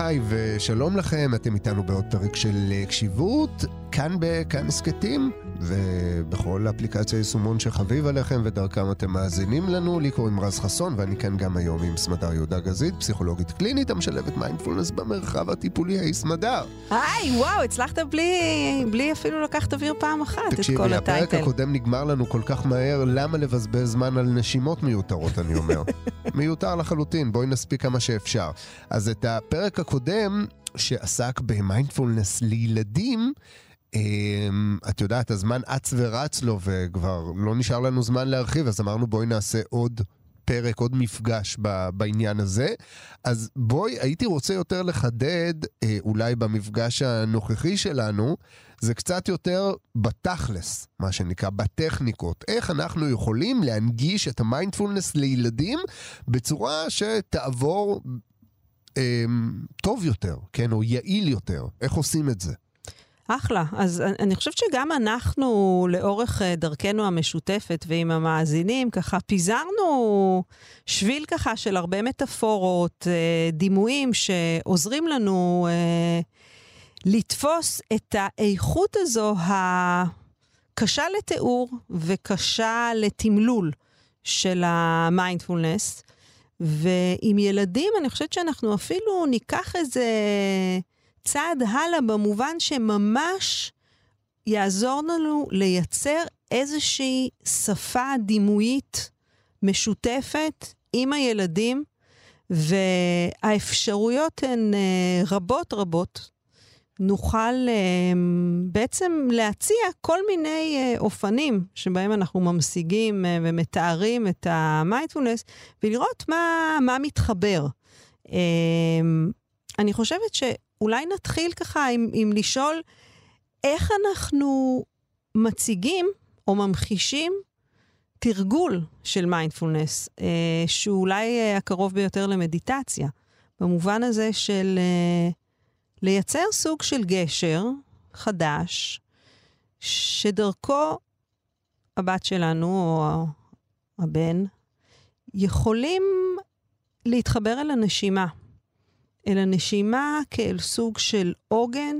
היי ושלום לכם, אתם איתנו בעוד פרק של קשיבות, כאן בכאן הסכתים, ובכל אפליקציה יישומון שחביב עליכם ודרכם אתם מאזינים לנו. לי קוראים רז חסון ואני כאן גם היום עם סמדר יהודה גזית, פסיכולוגית קלינית המשלבת מיינדפולנס במרחב הטיפולי, היי סמדר. היי, וואו, הצלחת בלי, בלי אפילו לקחת אוויר פעם אחת תקשיבי, את כל הטייטל. תקשיבי, הפרק הקודם נגמר לנו כל כך מהר, למה לבזבז זמן על נשימות מיותרות, אני אומר. מיותר לחלוטין, בואי נספיק כמה שאפשר. אז את הפרק הקודם, שעסק במיינדפולנס לילדים, את יודעת, הזמן אץ ורץ לו וכבר לא נשאר לנו זמן להרחיב, אז אמרנו בואי נעשה עוד פרק, עוד מפגש בעניין הזה. אז בואי, הייתי רוצה יותר לחדד, אה, אולי במפגש הנוכחי שלנו, זה קצת יותר בתכלס, מה שנקרא, בטכניקות. איך אנחנו יכולים להנגיש את המיינדפולנס לילדים בצורה שתעבור אה, טוב יותר, כן, או יעיל יותר. איך עושים את זה? אחלה. אז אני חושבת שגם אנחנו, לאורך אה, דרכנו המשותפת ועם המאזינים, ככה פיזרנו שביל ככה של הרבה מטאפורות, אה, דימויים שעוזרים לנו אה, לתפוס את האיכות הזו הקשה לתיאור וקשה לתמלול של המיינדפולנס. ועם ילדים, אני חושבת שאנחנו אפילו ניקח איזה... צעד הלאה במובן שממש יעזור לנו לייצר איזושהי שפה דימויית משותפת עם הילדים, והאפשרויות הן אה, רבות רבות. נוכל uh, בעצם להציע כל מיני uh, אופנים שבהם אנחנו ממשיגים ומתארים את המיינדפולנס, ולראות מה, מה מתחבר. אני חושבת ש... אולי נתחיל ככה עם, עם לשאול איך אנחנו מציגים או ממחישים תרגול של מיינדפולנס, אה, שהוא אולי אה, הקרוב ביותר למדיטציה, במובן הזה של אה, לייצר סוג של גשר חדש, שדרכו הבת שלנו או הבן יכולים להתחבר אל הנשימה. אל הנשימה כאל סוג של עוגן,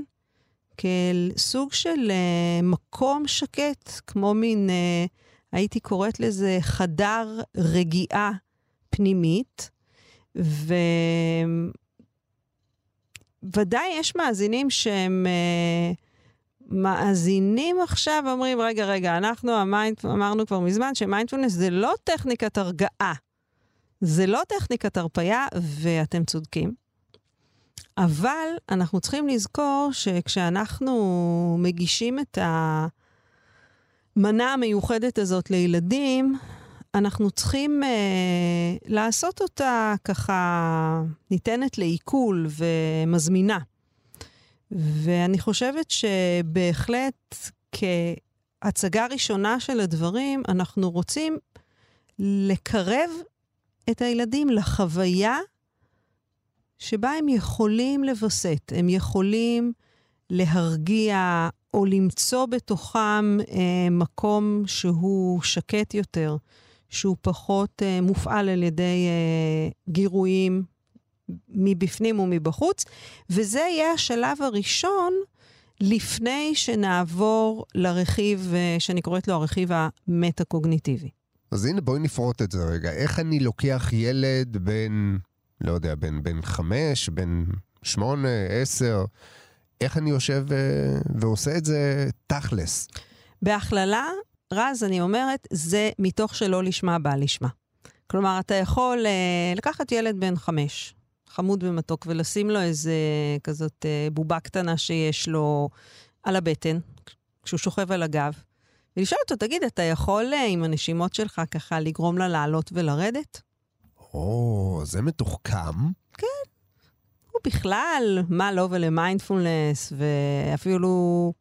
כאל סוג של uh, מקום שקט, כמו מין, uh, הייתי קוראת לזה חדר רגיעה פנימית. וודאי יש מאזינים שהם uh, מאזינים עכשיו, אומרים, רגע, רגע, אנחנו המיינד, אמרנו כבר מזמן שמיינדפולנס זה לא טכניקת הרגעה, זה לא טכניקת הרפייה, ואתם צודקים. אבל אנחנו צריכים לזכור שכשאנחנו מגישים את המנה המיוחדת הזאת לילדים, אנחנו צריכים אה, לעשות אותה ככה ניתנת לעיכול ומזמינה. ואני חושבת שבהחלט כהצגה ראשונה של הדברים, אנחנו רוצים לקרב את הילדים לחוויה שבה הם יכולים לווסת, הם יכולים להרגיע או למצוא בתוכם אה, מקום שהוא שקט יותר, שהוא פחות אה, מופעל על ידי אה, גירויים מבפנים ומבחוץ, וזה יהיה השלב הראשון לפני שנעבור לרכיב אה, שאני קוראת לו הרכיב המטה-קוגניטיבי. אז הנה בואי נפרוט את זה רגע. איך אני לוקח ילד בן לא יודע, בין, בין חמש, בין שמונה, עשר, איך אני יושב. אה, ועושה את זה תכלס? בהכללה, רז, אני אומרת, זה מתוך שלא לשמה בא לשמה. כלומר, אתה יכול uh, לקחת ילד בן חמש, חמוד ומתוק, ולשים לו איזה כזאת uh, בובה קטנה שיש לו על הבטן, כשהוא שוכב על הגב, ולשאול אותו, תגיד, אתה יכול uh, עם הנשימות שלך ככה לגרום לה לעלות ולרדת? או, זה מתוחכם. כן. הוא בכלל, מה לא ולמיינדפולנס, ואפילו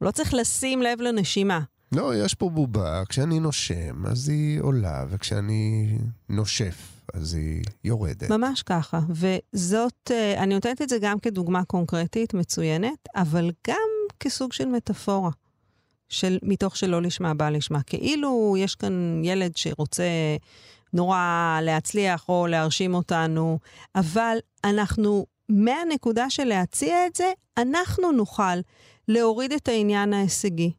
לא צריך לשים לב לנשימה. לא, יש פה בובה, כשאני נושם, אז היא עולה, וכשאני נושף, אז היא יורדת. ממש ככה. וזאת, אה, אני נותנת את זה גם כדוגמה קונקרטית מצוינת, אבל גם כסוג של מטאפורה. של מתוך שלא לשמה בא לשמה. כאילו יש כאן ילד שרוצה נורא להצליח או להרשים אותנו, אבל אנחנו מהנקודה של להציע את זה, אנחנו נוכל להוריד את העניין ההישגי.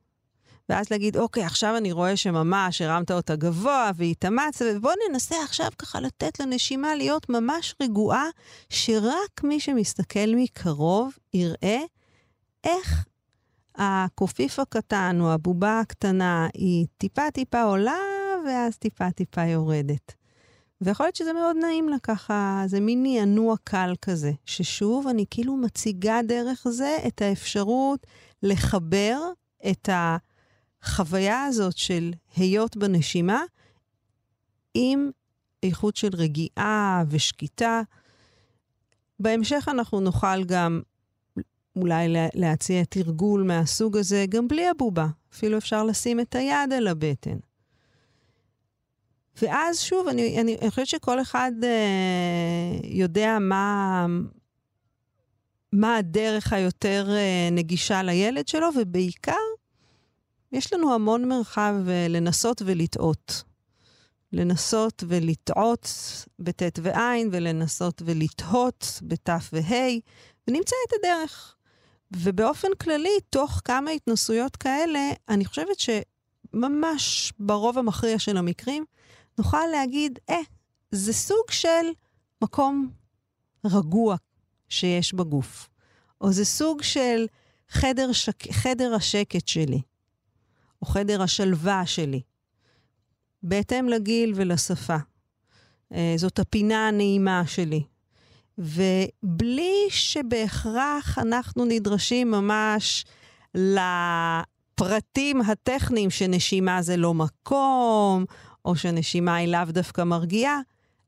ואז להגיד, אוקיי, עכשיו אני רואה שממש הרמת אותה גבוה והתאמצת, ובוא ננסה עכשיו ככה לתת לנשימה להיות ממש רגועה, שרק מי שמסתכל מקרוב יראה איך הקופיף הקטן או הבובה הקטנה היא טיפה-טיפה עולה, ואז טיפה-טיפה יורדת. ויכול להיות שזה מאוד נעים לה ככה, זה מין נענוע קל כזה, ששוב, אני כאילו מציגה דרך זה את האפשרות לחבר את החוויה הזאת של היות בנשימה עם איכות של רגיעה ושקיטה. בהמשך אנחנו נוכל גם אולי להציע תרגול מהסוג הזה גם בלי הבובה. אפילו אפשר לשים את היד על הבטן. ואז שוב, אני, אני, אני חושבת שכל אחד אה, יודע מה, מה הדרך היותר אה, נגישה לילד שלו, ובעיקר, יש לנו המון מרחב אה, לנסות ולטעות. לנסות ולטעות בט' וע', ולנסות ולתהות בת' וה', ונמצא את הדרך. ובאופן כללי, תוך כמה התנסויות כאלה, אני חושבת שממש ברוב המכריע של המקרים, נוכל להגיד, אה, זה סוג של מקום רגוע שיש בגוף, או זה סוג של חדר, שק... חדר השקט שלי, או חדר השלווה שלי, בהתאם לגיל ולשפה. אה, זאת הפינה הנעימה שלי. ובלי שבהכרח אנחנו נדרשים ממש לפרטים הטכניים שנשימה זה לא מקום, או שנשימה היא לאו דווקא מרגיעה,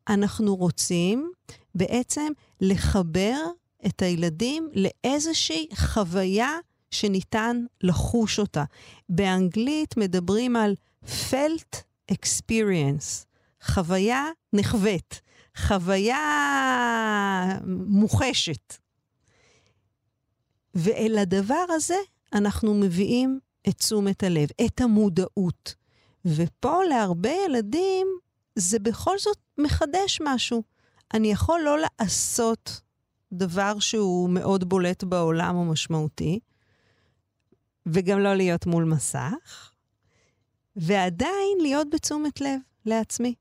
אנחנו רוצים בעצם לחבר את הילדים לאיזושהי חוויה שניתן לחוש אותה. באנגלית מדברים על felt experience, חוויה נחווית, חוויה מוחשת. ואל הדבר הזה אנחנו מביאים את תשומת הלב, את המודעות. ופה להרבה ילדים זה בכל זאת מחדש משהו. אני יכול לא לעשות דבר שהוא מאוד בולט בעולם או משמעותי, וגם לא להיות מול מסך, ועדיין להיות בתשומת לב לעצמי.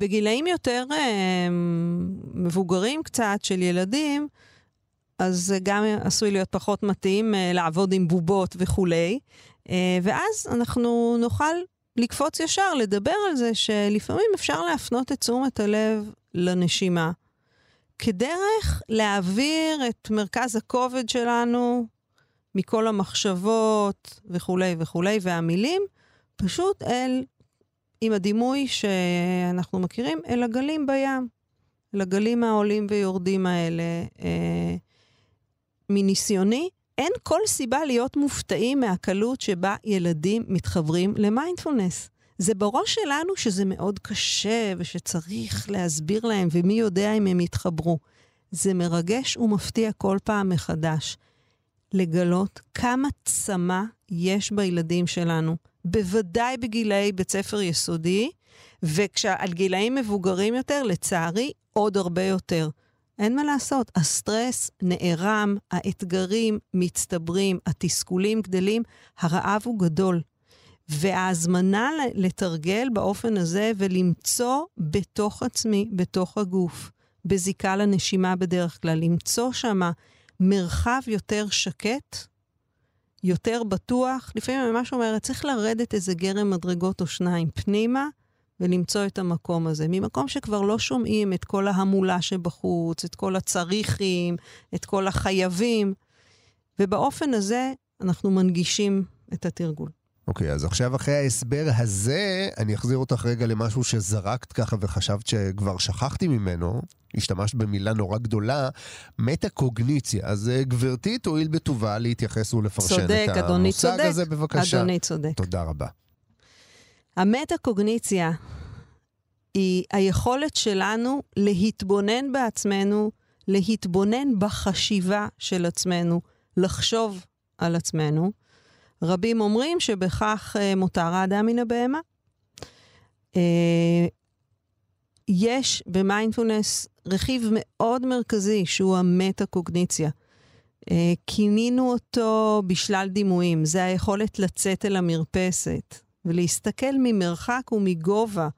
בגילאים יותר אה, מבוגרים קצת של ילדים, אז זה גם עשוי להיות פחות מתאים אה, לעבוד עם בובות וכולי, אה, ואז אנחנו נוכל לקפוץ ישר, לדבר על זה שלפעמים אפשר להפנות את תשומת הלב לנשימה, כדרך להעביר את מרכז הכובד שלנו מכל המחשבות וכולי וכולי, והמילים, פשוט אל, עם הדימוי שאנחנו מכירים, אל הגלים בים, אל הגלים העולים ויורדים האלה. אה, מניסיוני, אין כל סיבה להיות מופתעים מהקלות שבה ילדים מתחברים למיינדפולנס. זה בראש שלנו שזה מאוד קשה ושצריך להסביר להם, ומי יודע אם הם יתחברו. זה מרגש ומפתיע כל פעם מחדש. לגלות כמה צמא יש בילדים שלנו, בוודאי בגילאי בית ספר יסודי, וכשעל גילאים מבוגרים יותר, לצערי, עוד הרבה יותר. אין מה לעשות, הסטרס נערם, האתגרים מצטברים, התסכולים גדלים, הרעב הוא גדול. וההזמנה לתרגל באופן הזה ולמצוא בתוך עצמי, בתוך הגוף, בזיקה לנשימה בדרך כלל, למצוא שם מרחב יותר שקט, יותר בטוח. לפעמים אני ממש אומרת, צריך לרדת איזה גרם מדרגות או שניים פנימה, ולמצוא את המקום הזה. ממקום שכבר לא שומעים את כל ההמולה שבחוץ, את כל הצריכים, את כל החייבים, ובאופן הזה אנחנו מנגישים את התרגול. אוקיי, okay, אז עכשיו אחרי ההסבר הזה, אני אחזיר אותך רגע למשהו שזרקת ככה וחשבת שכבר שכחתי ממנו. השתמשת במילה נורא גדולה, מטה-קוגניציה. אז אה, גברתי, תואיל בטובה להתייחס ולפרשן צודק, את המושג הזה, בבקשה. אדוני צודק. תודה רבה. המטה-קוגניציה היא היכולת שלנו להתבונן בעצמנו, להתבונן בחשיבה של עצמנו, לחשוב על עצמנו. רבים אומרים שבכך אה, מותר האדם מן הבהמה. אה, יש במיינדפולנס רכיב מאוד מרכזי שהוא המטה-קוגניציה. אה, כינינו אותו בשלל דימויים, זה היכולת לצאת אל המרפסת ולהסתכל ממרחק ומגובה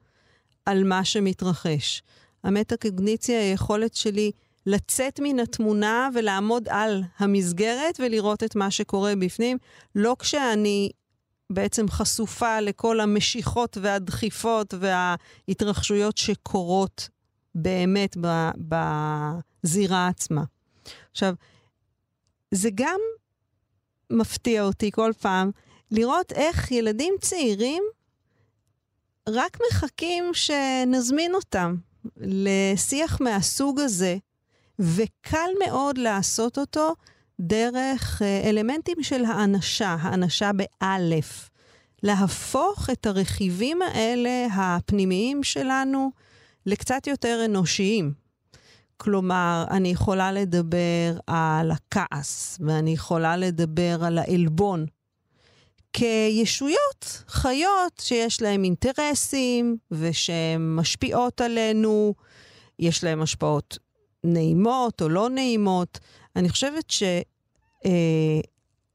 על מה שמתרחש. המטה-קוגניציה היא היכולת שלי לצאת מן התמונה ולעמוד על המסגרת ולראות את מה שקורה בפנים, לא כשאני בעצם חשופה לכל המשיכות והדחיפות וההתרחשויות שקורות באמת בזירה עצמה. עכשיו, זה גם מפתיע אותי כל פעם לראות איך ילדים צעירים רק מחכים שנזמין אותם לשיח מהסוג הזה, וקל מאוד לעשות אותו דרך אה, אלמנטים של האנשה, האנשה באלף. להפוך את הרכיבים האלה, הפנימיים שלנו, לקצת יותר אנושיים. כלומר, אני יכולה לדבר על הכעס, ואני יכולה לדבר על העלבון. כישויות, חיות שיש להן אינטרסים ושהן משפיעות עלינו, יש להן השפעות נעימות או לא נעימות. אני חושבת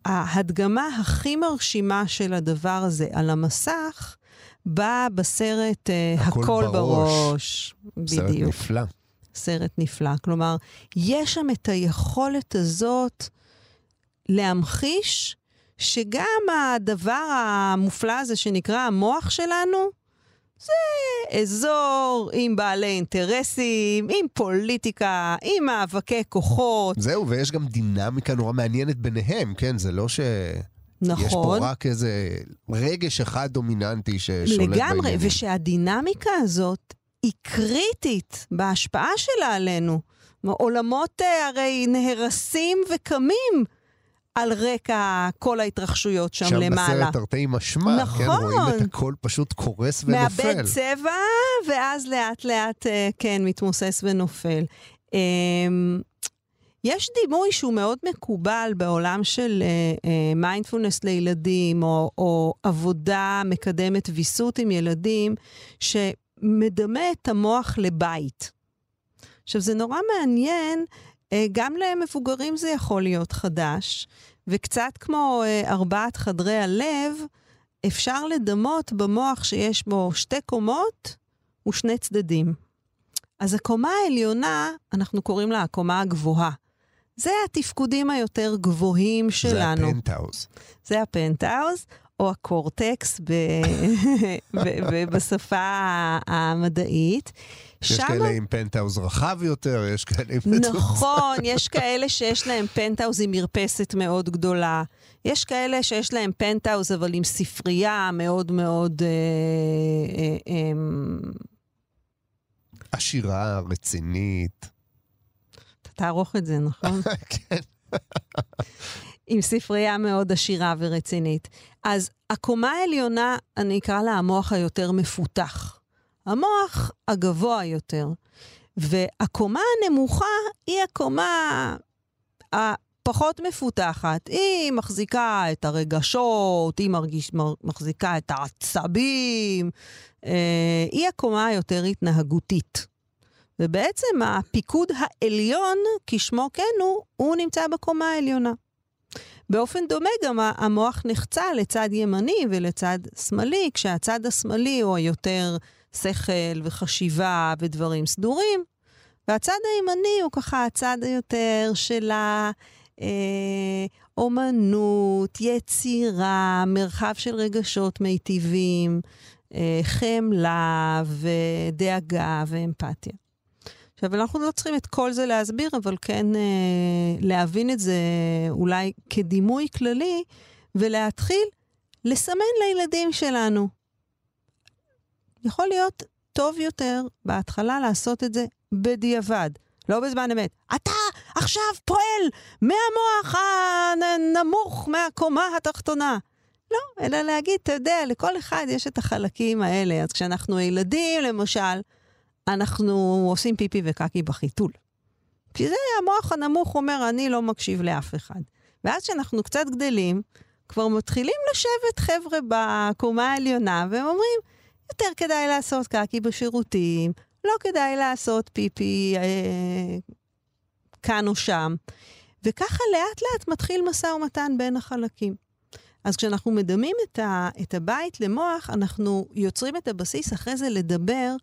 שההדגמה אה, הכי מרשימה של הדבר הזה על המסך באה בסרט אה, הכל, הכל בראש. בראש. סרט בדיוק. נפלא. סרט נפלא. כלומר, יש שם את היכולת הזאת להמחיש שגם הדבר המופלא הזה שנקרא המוח שלנו, זה אזור עם בעלי אינטרסים, עם פוליטיקה, עם מאבקי כוחות. זהו, ויש גם דינמיקה נורא מעניינת ביניהם, כן? זה לא ש... נכון. יש פה רק איזה רגש אחד דומיננטי ששולט בעניינים. לגמרי, ושהדינמיקה הזאת היא קריטית בהשפעה שלה עלינו. עולמות אה, הרי נהרסים וקמים על רקע כל ההתרחשויות שם, שם למעלה. שם בסרט תרתי משמע, נכון. כן, רואים את הכל פשוט קורס ונופל. מאבד צבע, ואז לאט לאט, אה, כן, מתמוסס ונופל. אמ, יש דימוי שהוא מאוד מקובל בעולם של מיינדפולנס uh, uh, לילדים, או, או עבודה מקדמת ויסות עם ילדים, שמדמה את המוח לבית. עכשיו, זה נורא מעניין אה, גם למבוגרים זה יכול להיות חדש, וקצת כמו אה, ארבעת חדרי הלב, אפשר לדמות במוח שיש בו שתי קומות ושני צדדים. אז הקומה העליונה, אנחנו קוראים לה הקומה הגבוהה. זה התפקודים היותר גבוהים שלנו. זה הפנטהאוז. זה הפנטהאוז, או הקורטקס בשפה המדעית. יש שמה... כאלה עם פנטהאוז רחב יותר, יש כאלה עם... נכון, יש כאלה שיש להם פנטהאוז עם מרפסת מאוד גדולה. יש כאלה שיש להם פנטהאוז אבל עם ספרייה מאוד מאוד... אה, אה, אה, עשירה, רצינית. אתה תערוך את זה, נכון? כן. עם ספרייה מאוד עשירה ורצינית. אז הקומה העליונה, אני אקרא לה המוח היותר מפותח. המוח הגבוה יותר. והקומה הנמוכה היא הקומה הפחות מפותחת. היא מחזיקה את הרגשות, היא מרגיש, מחזיקה את העצבים, אה, היא הקומה היותר התנהגותית. ובעצם הפיקוד העליון, כשמו כן הוא, הוא נמצא בקומה העליונה. באופן דומה גם המוח נחצה לצד ימני ולצד שמאלי, כשהצד השמאלי הוא היותר שכל וחשיבה ודברים סדורים, והצד הימני הוא ככה הצד היותר של האומנות, יצירה, מרחב של רגשות מיטיבים, אה, חמלה ודאגה ואמפתיה. עכשיו, אנחנו לא צריכים את כל זה להסביר, אבל כן אה, להבין את זה אולי כדימוי כללי, ולהתחיל לסמן לילדים שלנו. יכול להיות טוב יותר בהתחלה לעשות את זה בדיעבד, לא בזמן אמת. אתה עכשיו פועל מהמוח הנמוך, מהקומה התחתונה. לא, אלא להגיד, אתה יודע, לכל אחד יש את החלקים האלה. אז כשאנחנו ילדים, למשל, אנחנו עושים פיפי וקקי בחיתול. כי זה המוח הנמוך אומר, אני לא מקשיב לאף אחד. ואז כשאנחנו קצת גדלים, כבר מתחילים לשבת חבר'ה בקומה העליונה, והם אומרים, יותר כדאי לעשות קקי בשירותים, לא כדאי לעשות פיפי אה, כאן או שם. וככה לאט לאט מתחיל משא ומתן בין החלקים. אז כשאנחנו מדמים את, ה, את הבית למוח, אנחנו יוצרים את הבסיס אחרי זה לדבר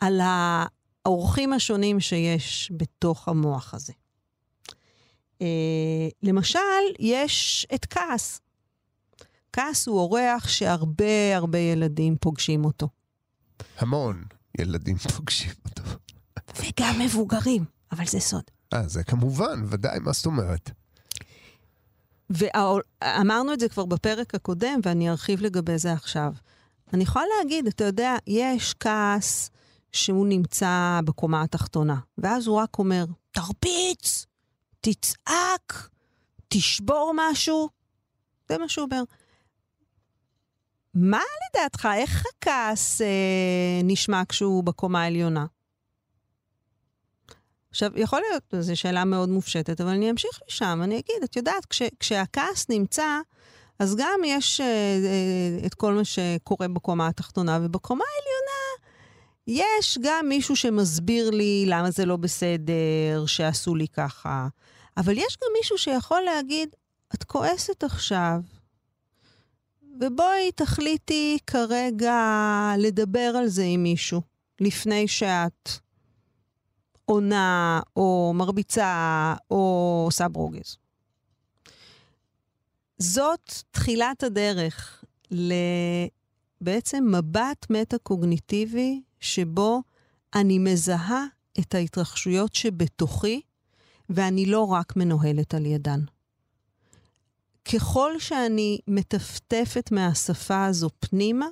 על האורחים השונים שיש בתוך המוח הזה. Uh, למשל, יש את כעס. כעס הוא אורח שהרבה הרבה ילדים פוגשים אותו. המון ילדים פוגשים אותו. וגם מבוגרים, אבל זה סוד. אה, זה כמובן, ודאי, מה זאת אומרת? ואמרנו את זה כבר בפרק הקודם, ואני ארחיב לגבי זה עכשיו. אני יכולה להגיד, אתה יודע, יש כעס שהוא נמצא בקומה התחתונה, ואז הוא רק אומר, תרביץ, תצעק, תשבור משהו. זה מה שהוא אומר. מה לדעתך, איך הכעס אה, נשמע כשהוא בקומה העליונה? עכשיו, יכול להיות, זו שאלה מאוד מופשטת, אבל אני אמשיך לשם. אני אגיד, את יודעת, כש, כשהכעס נמצא, אז גם יש אה, אה, את כל מה שקורה בקומה התחתונה, ובקומה העליונה יש גם מישהו שמסביר לי למה זה לא בסדר, שעשו לי ככה. אבל יש גם מישהו שיכול להגיד, את כועסת עכשיו, ובואי תחליטי כרגע לדבר על זה עם מישהו, לפני שאת עונה, או מרביצה, או עושה ברוגז. זאת תחילת הדרך לבעצם מבט מטה-קוגניטיבי, שבו אני מזהה את ההתרחשויות שבתוכי, ואני לא רק מנוהלת על ידן. ככל שאני מטפטפת מהשפה הזו פנימה,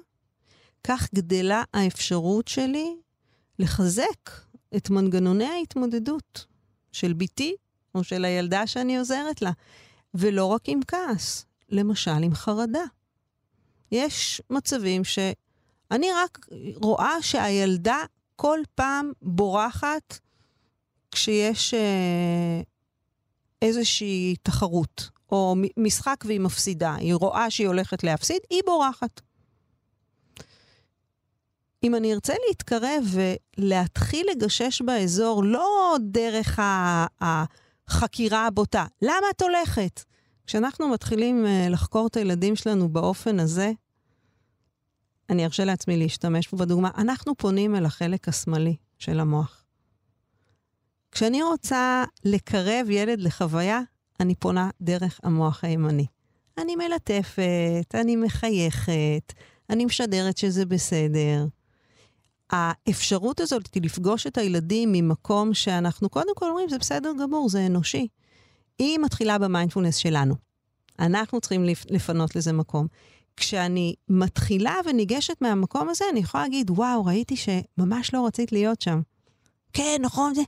כך גדלה האפשרות שלי לחזק את מנגנוני ההתמודדות של בתי או של הילדה שאני עוזרת לה, ולא רק עם כעס, למשל עם חרדה. יש מצבים שאני רק רואה שהילדה כל פעם בורחת כשיש אה, איזושהי תחרות, או משחק והיא מפסידה. היא רואה שהיא הולכת להפסיד, היא בורחת. אם אני ארצה להתקרב ולהתחיל לגשש באזור, לא דרך החקירה הבוטה, למה את הולכת? כשאנחנו מתחילים אה, לחקור את הילדים שלנו באופן הזה, אני ארשה לעצמי להשתמש פה בדוגמה, אנחנו פונים אל החלק השמאלי של המוח. כשאני רוצה לקרב ילד לחוויה, אני פונה דרך המוח הימני. אני מלטפת, אני מחייכת, אני משדרת שזה בסדר. האפשרות הזאת היא לפגוש את הילדים ממקום שאנחנו קודם כל אומרים, זה בסדר גמור, זה אנושי. היא מתחילה במיינדפולנס שלנו. אנחנו צריכים לפנות לזה מקום. כשאני מתחילה וניגשת מהמקום הזה, אני יכולה להגיד, וואו, ראיתי שממש לא רצית להיות שם. כן, נכון, זה...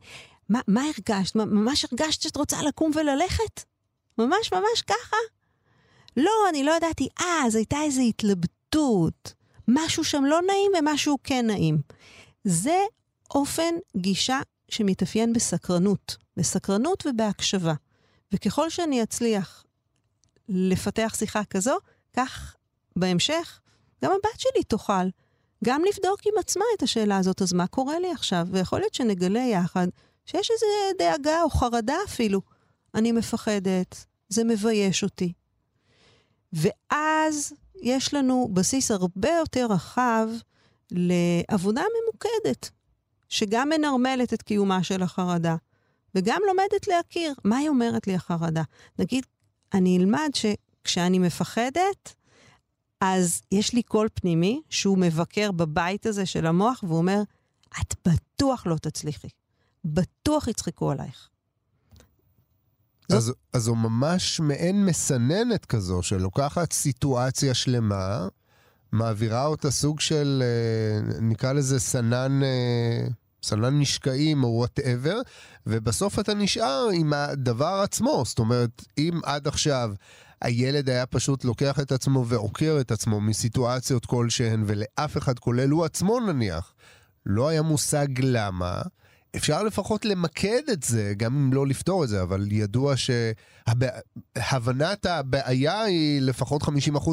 מה, מה הרגשת? ממש הרגשת שאת רוצה לקום וללכת? ממש ממש ככה? לא, אני לא ידעתי. אה, אז הייתה איזו התלבטות. משהו שם לא נעים ומשהו כן נעים. זה אופן גישה שמתאפיין בסקרנות, בסקרנות ובהקשבה. וככל שאני אצליח לפתח שיחה כזו, כך בהמשך גם הבת שלי תוכל גם לבדוק עם עצמה את השאלה הזאת, אז מה קורה לי עכשיו? ויכול להיות שנגלה יחד שיש איזו דאגה או חרדה אפילו. אני מפחדת, זה מבייש אותי. ואז יש לנו בסיס הרבה יותר רחב לעבודה ממוקדת, שגם מנרמלת את קיומה של החרדה, וגם לומדת להכיר מה היא אומרת לי החרדה. נגיד, אני אלמד שכשאני מפחדת, אז יש לי קול פנימי שהוא מבקר בבית הזה של המוח, והוא אומר, את בטוח לא תצליחי. בטוח יצחקו עלייך. אז, אז זו ממש מעין מסננת כזו, שלוקחת סיטואציה שלמה, מעבירה אותה סוג של, אה, נקרא לזה סנן, אה, סנן משקעים או whatever, ובסוף אתה נשאר עם הדבר עצמו. זאת אומרת, אם עד עכשיו הילד היה פשוט לוקח את עצמו ועוקר את עצמו מסיטואציות כלשהן, ולאף אחד, כולל הוא עצמו נניח, לא היה מושג למה, אפשר לפחות למקד את זה, גם אם לא לפתור את זה, אבל ידוע שהבנת הבעיה היא לפחות 50%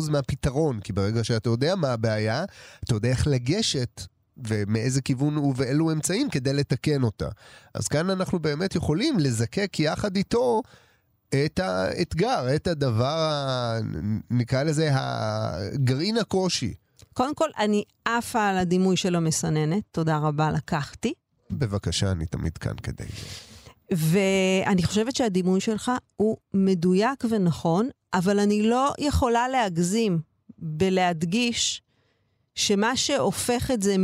מהפתרון, כי ברגע שאתה יודע מה הבעיה, אתה יודע איך לגשת ומאיזה כיוון ובאילו אמצעים כדי לתקן אותה. אז כאן אנחנו באמת יכולים לזקק יחד איתו את האתגר, את הדבר, נקרא לזה, הגרעין הקושי. קודם כל, אני עפה על הדימוי של המסננת, תודה רבה, לקחתי. בבקשה, אני תמיד כאן כדי... ואני חושבת שהדימוי שלך הוא מדויק ונכון, אבל אני לא יכולה להגזים בלהדגיש שמה שהופך את זה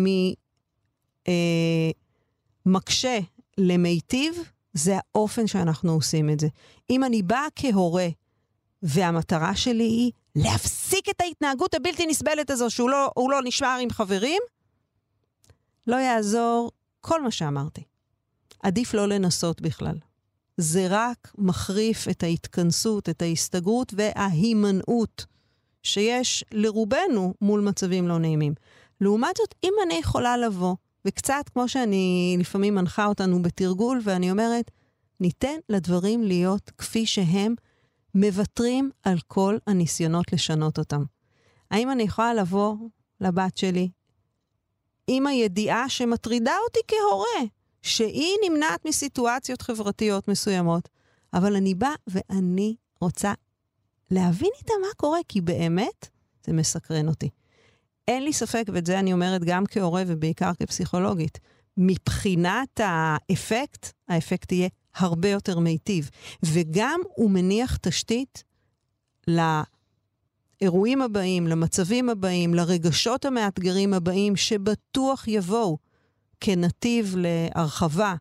ממקשה אה, למיטיב, זה האופן שאנחנו עושים את זה. אם אני באה כהורה, והמטרה שלי היא להפסיק את ההתנהגות הבלתי נסבלת הזו, שהוא לא, לא נשמר עם חברים, לא יעזור כל מה שאמרתי. עדיף לא לנסות בכלל. זה רק מחריף את ההתכנסות, את ההסתגרות וההימנעות שיש לרובנו מול מצבים לא נעימים. לעומת זאת, אם אני יכולה לבוא, וקצת כמו שאני לפעמים מנחה אותנו בתרגול, ואני אומרת, ניתן לדברים להיות כפי שהם, מוותרים על כל הניסיונות לשנות אותם. האם אני יכולה לבוא לבת שלי עם הידיעה שמטרידה אותי כהורה, שהיא נמנעת מסיטואציות חברתיות מסוימות, אבל אני באה ואני רוצה להבין איתה מה קורה, כי באמת זה מסקרן אותי. אין לי ספק, ואת זה אני אומרת גם כהורה ובעיקר כפסיכולוגית, מבחינת האפקט, האפקט יהיה הרבה יותר מיטיב. וגם הוא מניח תשתית לאירועים הבאים, למצבים הבאים, לרגשות המאתגרים הבאים, שבטוח יבואו כנתיב להרחבה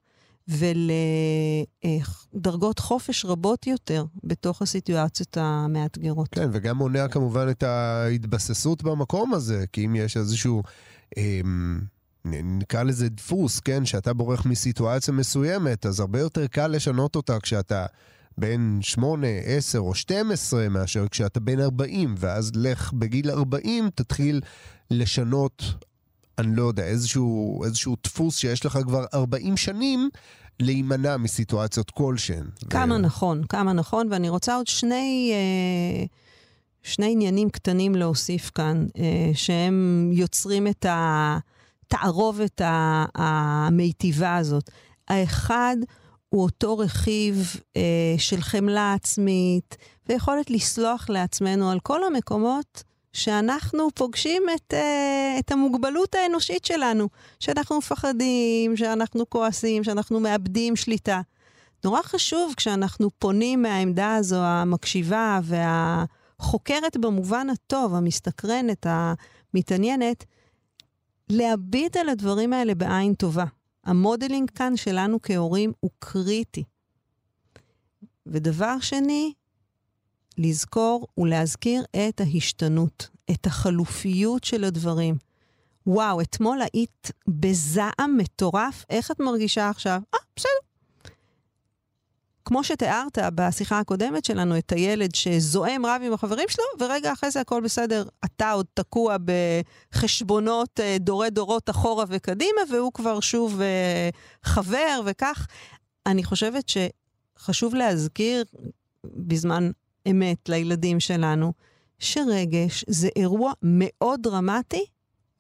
ולדרגות חופש רבות יותר בתוך הסיטואציות המאתגרות. כן, וגם מונע כמובן את ההתבססות במקום הזה, כי אם יש איזשהו... אה, נקרא לזה דפוס, כן? שאתה בורח מסיטואציה מסוימת, אז הרבה יותר קל לשנות אותה כשאתה בן 8, 10 או 12 מאשר כשאתה בן 40, ואז לך בגיל 40 תתחיל לשנות, אני לא יודע, איזשהו, איזשהו דפוס שיש לך כבר 40 שנים. להימנע מסיטואציות כלשהן. כמה ו... נכון, כמה נכון, ואני רוצה עוד שני, אה, שני עניינים קטנים להוסיף כאן, אה, שהם יוצרים את. התערובת המיטיבה הזאת. האחד הוא אותו רכיב אה, של חמלה עצמית ויכולת לסלוח לעצמנו על כל המקומות שאנחנו פוגשים את, אה, את המוגבלות האנושית שלנו, שאנחנו מפחדים, שאנחנו כועסים, שאנחנו מאבדים שליטה. נורא חשוב כשאנחנו פונים מהעמדה הזו המקשיבה והחוקרת במובן הטוב, המסתקרנת, המתעניינת, להביט על הדברים האלה בעין טובה. המודלינג כאן שלנו כהורים הוא קריטי. ודבר שני, לזכור ולהזכיר את ההשתנות, את החלופיות של הדברים. וואו, אתמול היית בזעם מטורף, איך את מרגישה עכשיו? אה, בסדר, כמו שתיארת בשיחה הקודמת שלנו, את הילד שזועם רב עם החברים שלו, ורגע אחרי זה הכל בסדר. אתה עוד תקוע בחשבונות אה, דורי דורות אחורה וקדימה, והוא כבר שוב אה, חבר וכך. אני חושבת שחשוב להזכיר בזמן אמת לילדים שלנו, שרגש זה אירוע מאוד דרמטי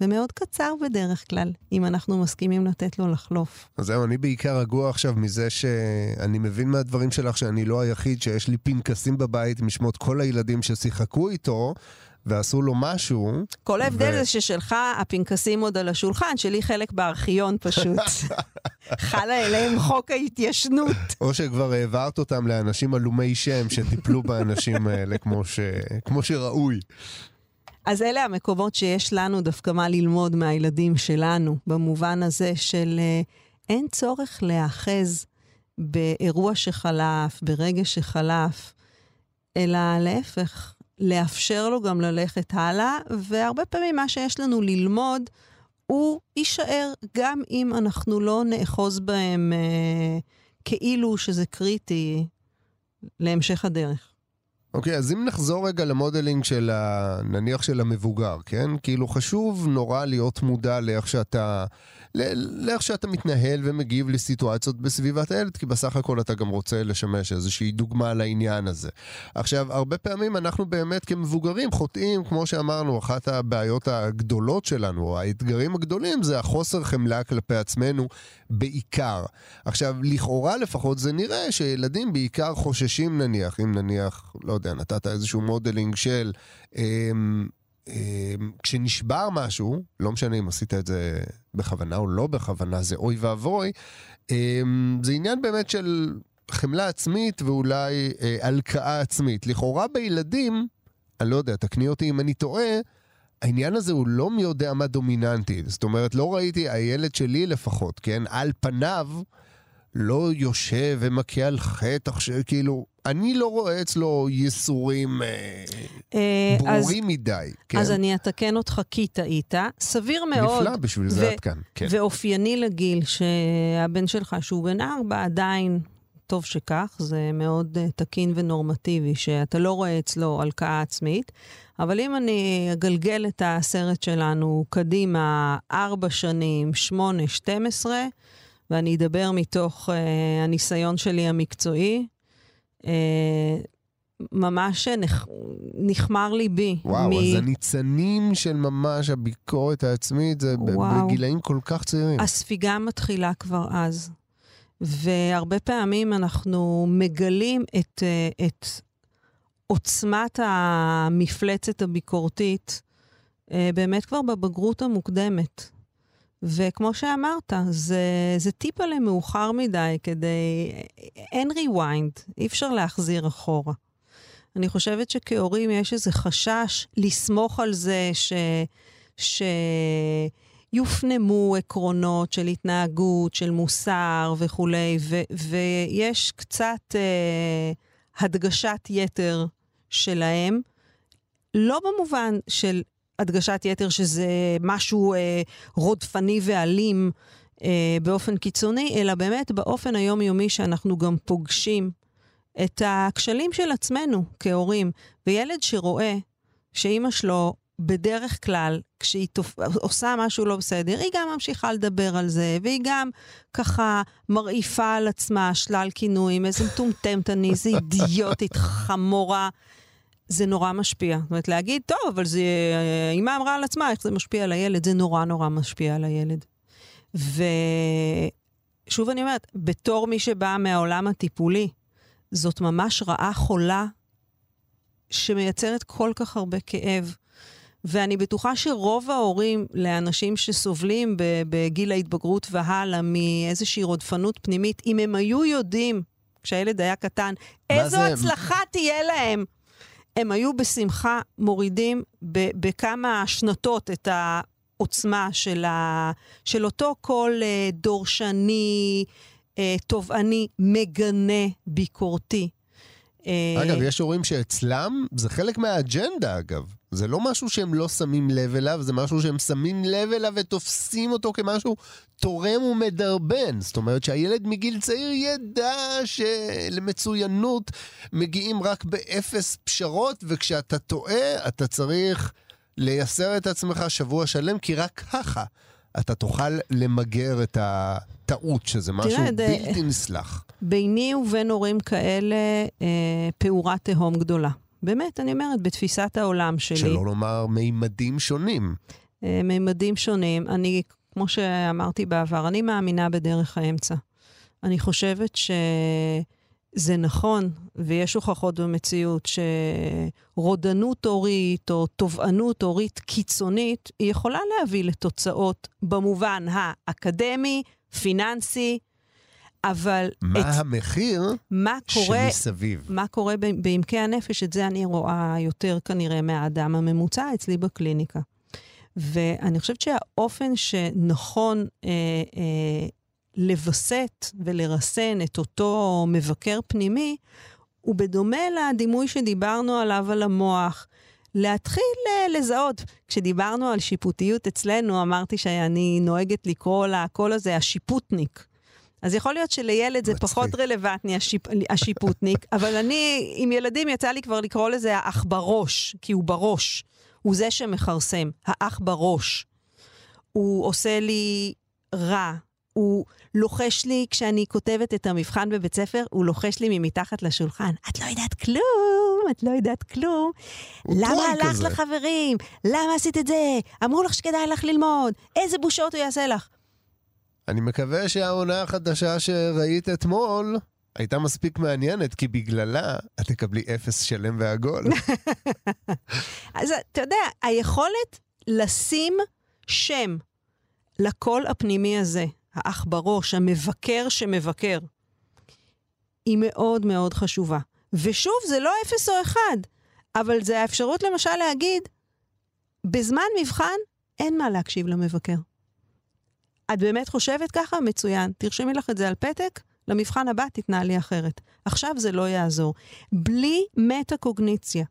ומאוד קצר בדרך כלל, אם אנחנו מסכימים לתת לו לחלוף. אז זהו, אני בעיקר רגוע עכשיו מזה שאני מבין מהדברים שלך שאני לא היחיד, שיש לי פנקסים בבית עם שמות כל הילדים ששיחקו איתו. ועשו לו משהו. כל ההבדל ו... זה ששלך הפנקסים עוד על השולחן, שלי חלק בארכיון פשוט. חלה אליהם חוק ההתיישנות. או שכבר העברת אותם לאנשים עלומי שם שטיפלו באנשים האלה כמו, ש... כמו שראוי. אז אלה המקומות שיש לנו דווקא מה ללמוד מהילדים שלנו, במובן הזה של uh, אין צורך להיאחז באירוע שחלף, ברגע שחלף, אלא להפך, לאפשר לו גם ללכת הלאה, והרבה פעמים מה שיש לנו ללמוד, הוא יישאר גם אם אנחנו לא נאחוז בהם uh, כאילו שזה קריטי להמשך הדרך. אוקיי, אז אם נחזור רגע למודלינג של ה... נניח של המבוגר, כן? כאילו חשוב נורא להיות מודע לאיך שאתה... לאיך שאתה מתנהל ומגיב לסיטואציות בסביבת הילד, כי בסך הכל אתה גם רוצה לשמש איזושהי דוגמה לעניין הזה. עכשיו, הרבה פעמים אנחנו באמת כמבוגרים חוטאים, כמו שאמרנו, אחת הבעיות הגדולות שלנו, האתגרים הגדולים, זה החוסר חמלה כלפי עצמנו בעיקר. עכשיו, לכאורה לפחות זה נראה שילדים בעיקר חוששים נניח, אם נניח, לא יודע, נתת איזשהו modeling של... אמ, כשנשבר משהו, לא משנה אם עשית את זה בכוונה או לא בכוונה, זה אוי ואבוי, אמ, זה עניין באמת של חמלה עצמית ואולי אה, הלקאה עצמית. לכאורה בילדים, אני לא יודע, תקני אותי אם אני טועה, העניין הזה הוא לא מי יודע מה דומיננטי. זאת אומרת, לא ראיתי, הילד שלי לפחות, כן, על פניו, לא יושב ומכה על חטא, כאילו, אני לא רואה אצלו ייסורים אה, אה, ברורים אז, מדי. כן? אז אני אתקן אותך כי טעית. סביר מאוד. נפלא, בשביל זה את כאן. כן. ואופייני לגיל שהבן שלך, שהוא בן ארבע, עדיין, טוב שכך, זה מאוד uh, תקין ונורמטיבי, שאתה לא רואה אצלו הלקאה עצמית. אבל אם אני אגלגל את הסרט שלנו קדימה, ארבע שנים, שמונה, שתים עשרה, ואני אדבר מתוך uh, הניסיון שלי המקצועי. Uh, ממש נח... נחמר ליבי. וואו, מ... אז הניצנים של ממש הביקורת העצמית זה וואו. בגילאים כל כך צעירים. הספיגה מתחילה כבר אז. והרבה פעמים אנחנו מגלים את, uh, את עוצמת המפלצת הביקורתית uh, באמת כבר בבגרות המוקדמת. וכמו שאמרת, זה, זה טיפה למאוחר מדי כדי... אין rewind, אי אפשר להחזיר אחורה. אני חושבת שכהורים יש איזה חשש לסמוך על זה ש... שיופנמו עקרונות של התנהגות, של מוסר וכולי, ו... ויש קצת אה, הדגשת יתר שלהם, לא במובן של הדגשת יתר שזה משהו אה, רודפני ואלים אה, באופן קיצוני, אלא באמת באופן היומיומי שאנחנו גם פוגשים את הכשלים של עצמנו כהורים. וילד שרואה שאימא שלו בדרך כלל, כשהיא תופ... עושה משהו לא בסדר, היא גם ממשיכה לדבר על זה, והיא גם ככה מרעיפה על עצמה שלל כינויים, איזה מטומטמת אני, איזה אידיוטית, חמורה. זה נורא משפיע. זאת אומרת, להגיד, טוב, אבל זה, אמא אמרה על עצמה, איך זה משפיע על הילד, זה נורא נורא משפיע על הילד. ושוב אני אומרת, בתור מי שבאה מהעולם הטיפולי, זאת ממש רעה חולה שמייצרת כל כך הרבה כאב. ואני בטוחה שרוב ההורים לאנשים שסובלים בגיל ההתבגרות והלאה מאיזושהי רודפנות פנימית, אם הם היו יודעים, כשהילד היה קטן, איזו זה? הצלחה תהיה להם הם היו בשמחה מורידים בכמה שנתות את העוצמה של, ה, של אותו קול אה, דורשני, אה, תובעני, מגנה, ביקורתי. אה, אגב, יש הורים שאצלם זה חלק מהאג'נדה, אגב. זה לא משהו שהם לא שמים לב אליו, זה משהו שהם שמים לב אליו ותופסים אותו כמשהו תורם ומדרבן. זאת אומרת שהילד מגיל צעיר ידע שלמצוינות מגיעים רק באפס פשרות, וכשאתה טועה, אתה צריך לייסר את עצמך שבוע שלם, כי רק ככה אתה תוכל למגר את הטעות, שזה משהו תראה, בלתי נסלח. ביני ובין הורים כאלה, אה, פעורה תהום גדולה. באמת, אני אומרת, בתפיסת העולם שלי. שלא לומר מימדים שונים. אה, מימדים שונים. אני, כמו שאמרתי בעבר, אני מאמינה בדרך האמצע. אני חושבת שזה נכון, ויש הוכחות במציאות, שרודנות הורית או תובענות הורית קיצונית, היא יכולה להביא לתוצאות במובן האקדמי, פיננסי, אבל... מה את, המחיר מה קורה, שמסביב? מה קורה בעמקי הנפש, את זה אני רואה יותר כנראה מהאדם הממוצע אצלי בקליניקה. ואני חושבת שהאופן שנכון אה, אה, לווסת ולרסן את אותו מבקר פנימי, הוא בדומה לדימוי שדיברנו עליו על המוח. להתחיל אה, לזהות. כשדיברנו על שיפוטיות אצלנו, אמרתי שאני נוהגת לקרוא לקול הזה השיפוטניק. אז יכול להיות שלילד זה מצחיק. פחות רלוונטי השיפ... השיפוטניק, אבל אני, עם ילדים יצא לי כבר לקרוא לזה האח בראש, כי הוא בראש. הוא זה שמכרסם, האח בראש. הוא עושה לי רע, הוא לוחש לי כשאני כותבת את המבחן בבית ספר, הוא לוחש לי ממתחת לשולחן. את לא יודעת כלום, את לא יודעת כלום. למה הלכת כזה. לחברים? למה עשית את זה? אמרו לך שכדאי לך ללמוד. איזה בושות הוא יעשה לך? אני מקווה שהעונה החדשה שראית אתמול הייתה מספיק מעניינת, כי בגללה את תקבלי אפס שלם ועגול. אז אתה יודע, היכולת לשים שם לקול הפנימי הזה, האח בראש, המבקר שמבקר, היא מאוד מאוד חשובה. ושוב, זה לא אפס או אחד, אבל זה האפשרות למשל להגיד, בזמן מבחן אין מה להקשיב למבקר. את באמת חושבת ככה? מצוין. תרשמי לך את זה על פתק, למבחן הבא תתנהלי אחרת. עכשיו זה לא יעזור. בלי מטה-קוגניציה,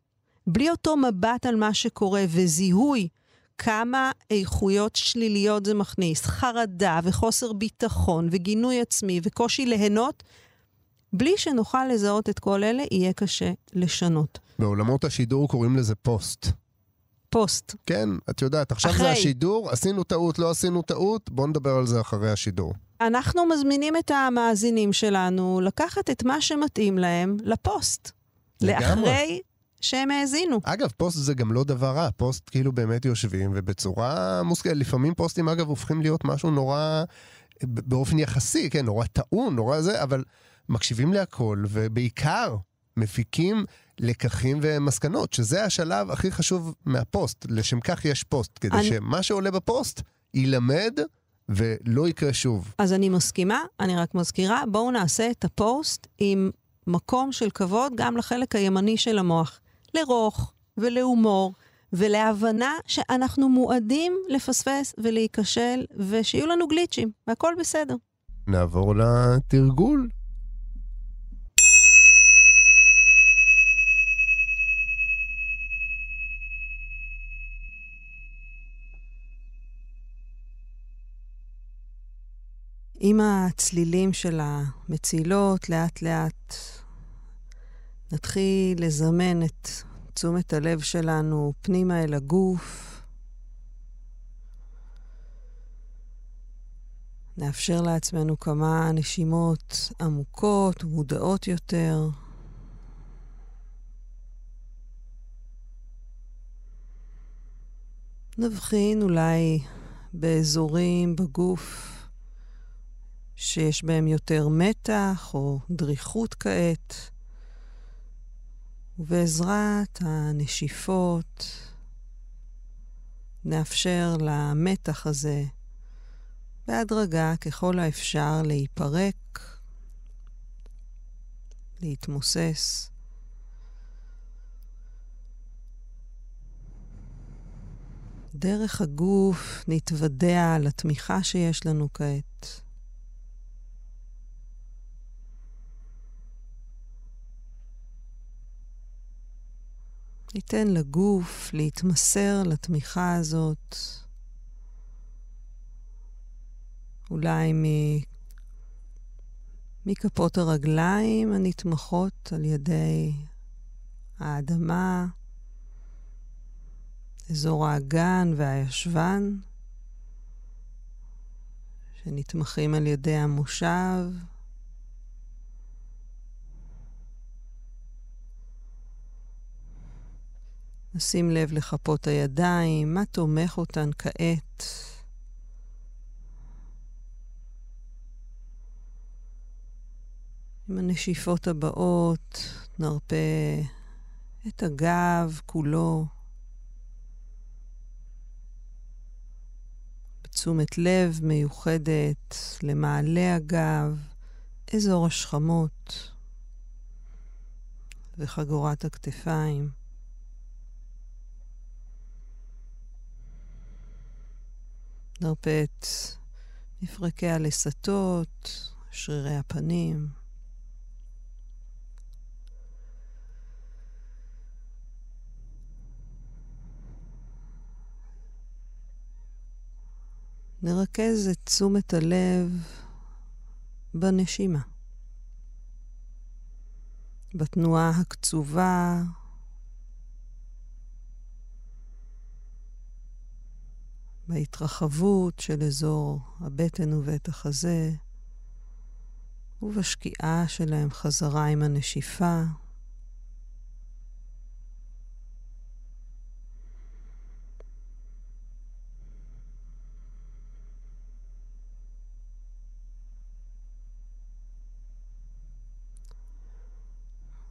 בלי אותו מבט על מה שקורה וזיהוי כמה איכויות שליליות זה מכניס, חרדה וחוסר ביטחון וגינוי עצמי וקושי ליהנות, בלי שנוכל לזהות את כל אלה, יהיה קשה לשנות. בעולמות השידור קוראים לזה פוסט. פוסט. כן, את יודעת, עכשיו אחרי. זה השידור, עשינו טעות, לא עשינו טעות, בואו נדבר על זה אחרי השידור. אנחנו מזמינים את המאזינים שלנו לקחת את מה שמתאים להם לפוסט. לגמרי. לאחרי שהם האזינו. אגב, פוסט זה גם לא דבר רע, פוסט כאילו באמת יושבים, ובצורה מושכלת, לפעמים פוסטים אגב הופכים להיות משהו נורא, באופן יחסי, כן, נורא טעון, נורא זה, אבל מקשיבים להכל, ובעיקר מפיקים לקחים ומסקנות, שזה השלב הכי חשוב מהפוסט, לשם כך יש פוסט, כדי אני- שמה שעולה בפוסט יילמד ולא יקרה שוב. אז אני מסכימה, אני רק מזכירה, בואו נעשה את הפוסט עם מקום של כבוד גם לחלק הימני של המוח. לרוך ולהומור ולהבנה שאנחנו מועדים לפספס ולהיכשל ושיהיו לנו גליצ'ים, והכל בסדר. נעבור לתרגול. עם הצלילים של המצילות, לאט לאט נתחיל לזמן את תשומת הלב שלנו פנימה אל הגוף. נאפשר לעצמנו כמה נשימות עמוקות ומודעות יותר. נבחין אולי באזורים בגוף שיש בהם יותר מתח או דריכות כעת, ובעזרת הנשיפות נאפשר למתח הזה בהדרגה ככל האפשר להיפרק, להתמוסס. דרך הגוף נתוודע לתמיכה שיש לנו כעת. ניתן לגוף להתמסר לתמיכה הזאת, אולי מ... מכפות הרגליים הנתמכות על ידי האדמה, אזור האגן והישבן, שנתמכים על ידי המושב. נשים לב לכפות הידיים, מה תומך אותן כעת. עם הנשיפות הבאות נרפה את הגב כולו. בתשומת לב מיוחדת למעלה הגב, אזור השכמות וחגורת הכתפיים. נרפה את מפרקי הלסתות, שרירי הפנים. נרכז את תשומת הלב בנשימה. בתנועה הקצובה, בהתרחבות של אזור הבטן ובית החזה, ובשקיעה שלהם חזרה עם הנשיפה.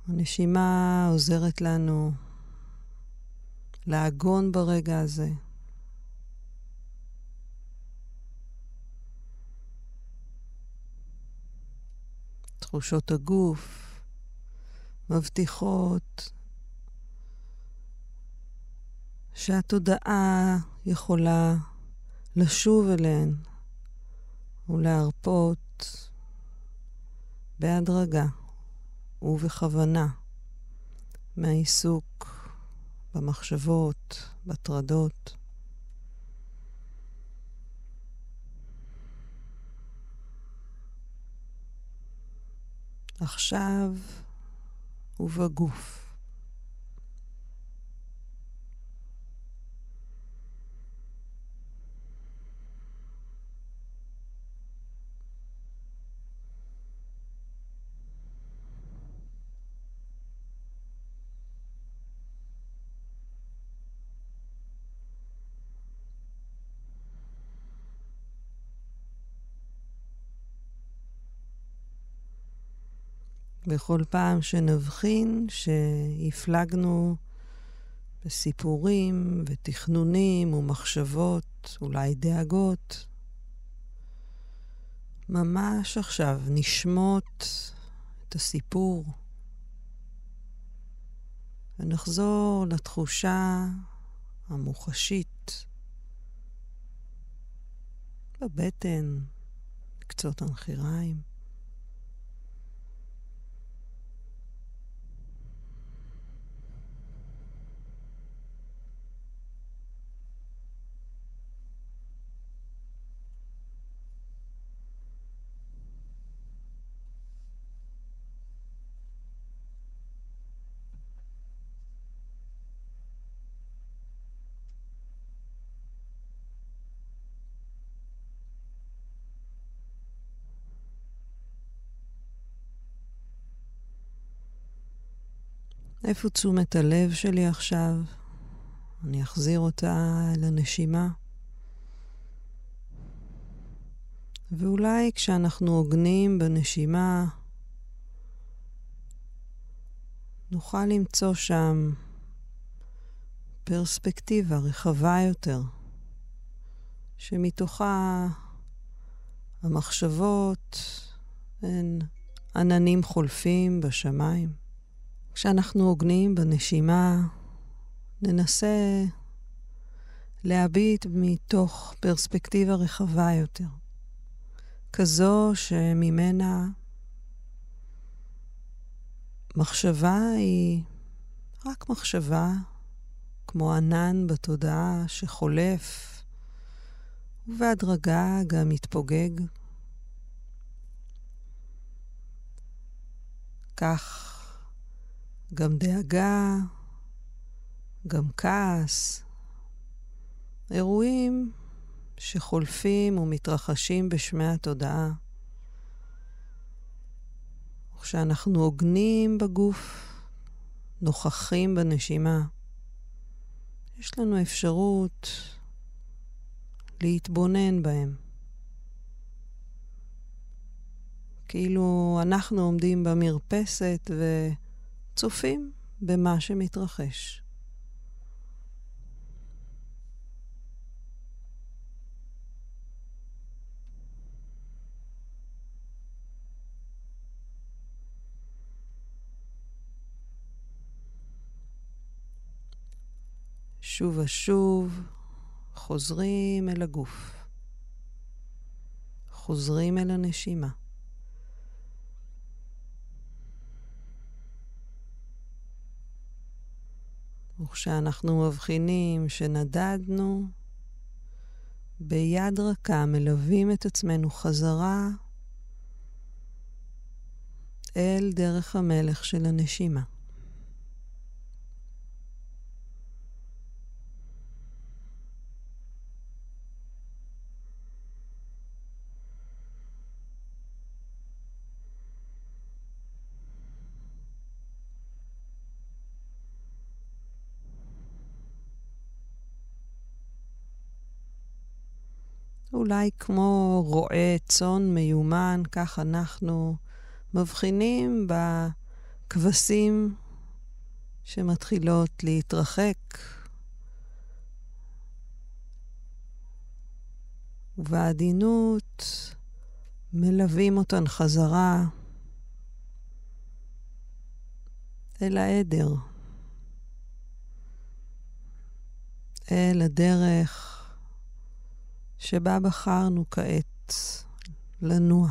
הנשימה עוזרת לנו לעגון ברגע הזה. תחושות הגוף מבטיחות שהתודעה יכולה לשוב אליהן ולהרפות בהדרגה. ובכוונה מהעיסוק במחשבות, בטרדות. עכשיו ובגוף. בכל פעם שנבחין שהפלגנו בסיפורים ותכנונים ומחשבות, אולי דאגות, ממש עכשיו נשמוט את הסיפור ונחזור לתחושה המוחשית בבטן, בקצות הנחיריים. איפה תשומת הלב שלי עכשיו? אני אחזיר אותה לנשימה. ואולי כשאנחנו הוגנים בנשימה, נוכל למצוא שם פרספקטיבה רחבה יותר, שמתוכה המחשבות הן עננים חולפים בשמיים. כשאנחנו הוגנים בנשימה, ננסה להביט מתוך פרספקטיבה רחבה יותר, כזו שממנה מחשבה היא רק מחשבה, כמו ענן בתודעה שחולף, ובהדרגה גם מתפוגג. כך גם דאגה, גם כעס. אירועים שחולפים ומתרחשים בשמי התודעה. וכשאנחנו הוגנים בגוף, נוכחים בנשימה, יש לנו אפשרות להתבונן בהם. כאילו אנחנו עומדים במרפסת ו... צופים במה שמתרחש. שוב ושוב חוזרים אל הגוף, חוזרים אל הנשימה. וכשאנחנו מבחינים שנדדנו, ביד רכה מלווים את עצמנו חזרה אל דרך המלך של הנשימה. אולי כמו רועה צאן מיומן, כך אנחנו מבחינים בכבשים שמתחילות להתרחק. ובעדינות מלווים אותן חזרה אל העדר, אל הדרך שבה בחרנו כעת לנוע.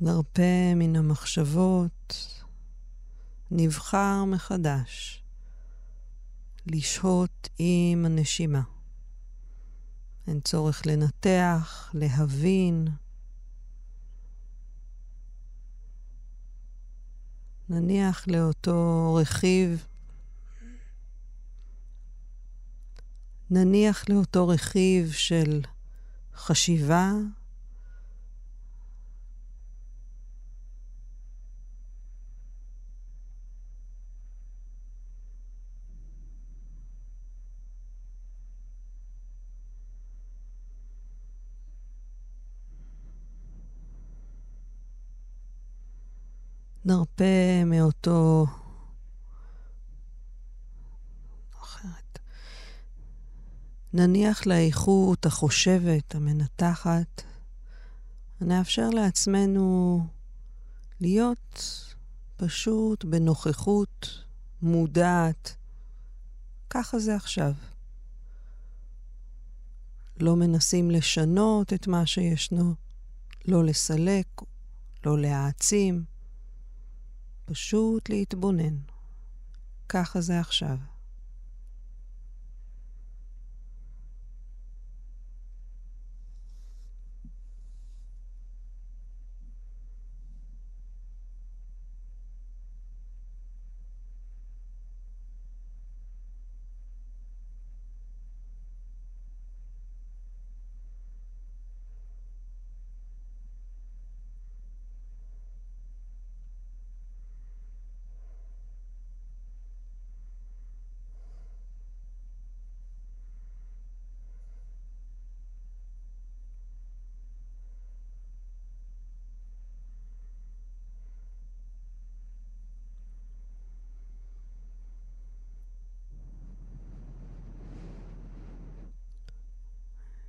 נרפה מן המחשבות, נבחר מחדש לשהות עם הנשימה. אין צורך לנתח, להבין. נניח לאותו רכיב, נניח לאותו רכיב של חשיבה נרפה מאותו... אחרת. נניח לאיכות החושבת, המנתחת, נאפשר לעצמנו להיות פשוט בנוכחות מודעת. ככה זה עכשיו. לא מנסים לשנות את מה שישנו, לא לסלק, לא להעצים. פשוט להתבונן. ככה זה עכשיו.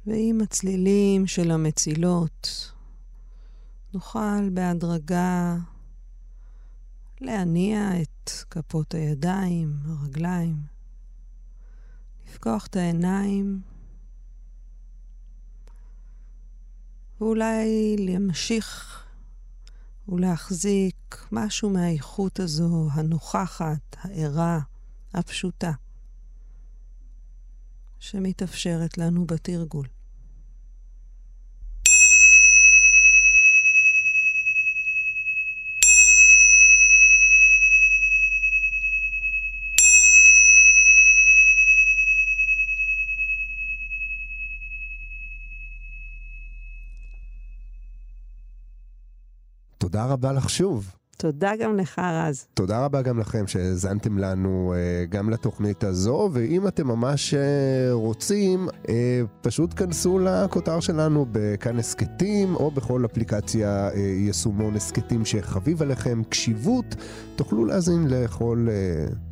ועם הצלילים של המצילות נוכל בהדרגה להניע את כפות הידיים, הרגליים, לפקוח את העיניים, ואולי להמשיך ולהחזיק משהו מהאיכות הזו, הנוכחת, הערה, הפשוטה. שמתאפשרת לנו בתרגול. תודה רבה לך שוב. תודה גם לך, רז. תודה רבה גם לכם שהאזנתם לנו אה, גם לתוכנית הזו, ואם אתם ממש אה, רוצים, אה, פשוט כנסו לכותר שלנו בכאן הסכתים, או בכל אפליקציה יישומון הסכתים שחביב עליכם, קשיבות, תוכלו להאזין לכל...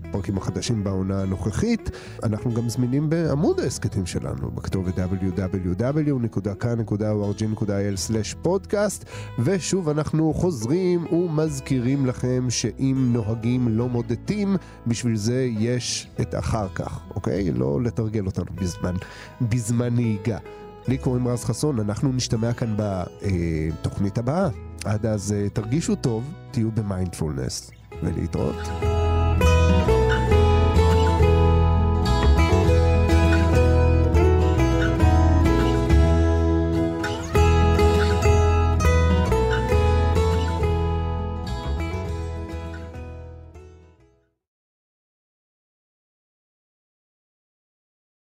הפרקים החדשים בעונה הנוכחית. אנחנו גם זמינים בעמוד ההסכתים שלנו, בכתובת www.kan.org.il/פודקאסט, ושוב אנחנו חוזרים ומזכירים לכם שאם נוהגים לא מודדים, בשביל זה יש את אחר כך, אוקיי? לא לתרגל אותנו בזמן, בזמן נהיגה. לי קוראים רז חסון, אנחנו נשתמע כאן בתוכנית הבאה. עד אז תרגישו טוב, תהיו במיינדפולנס, ולהתראות. thank you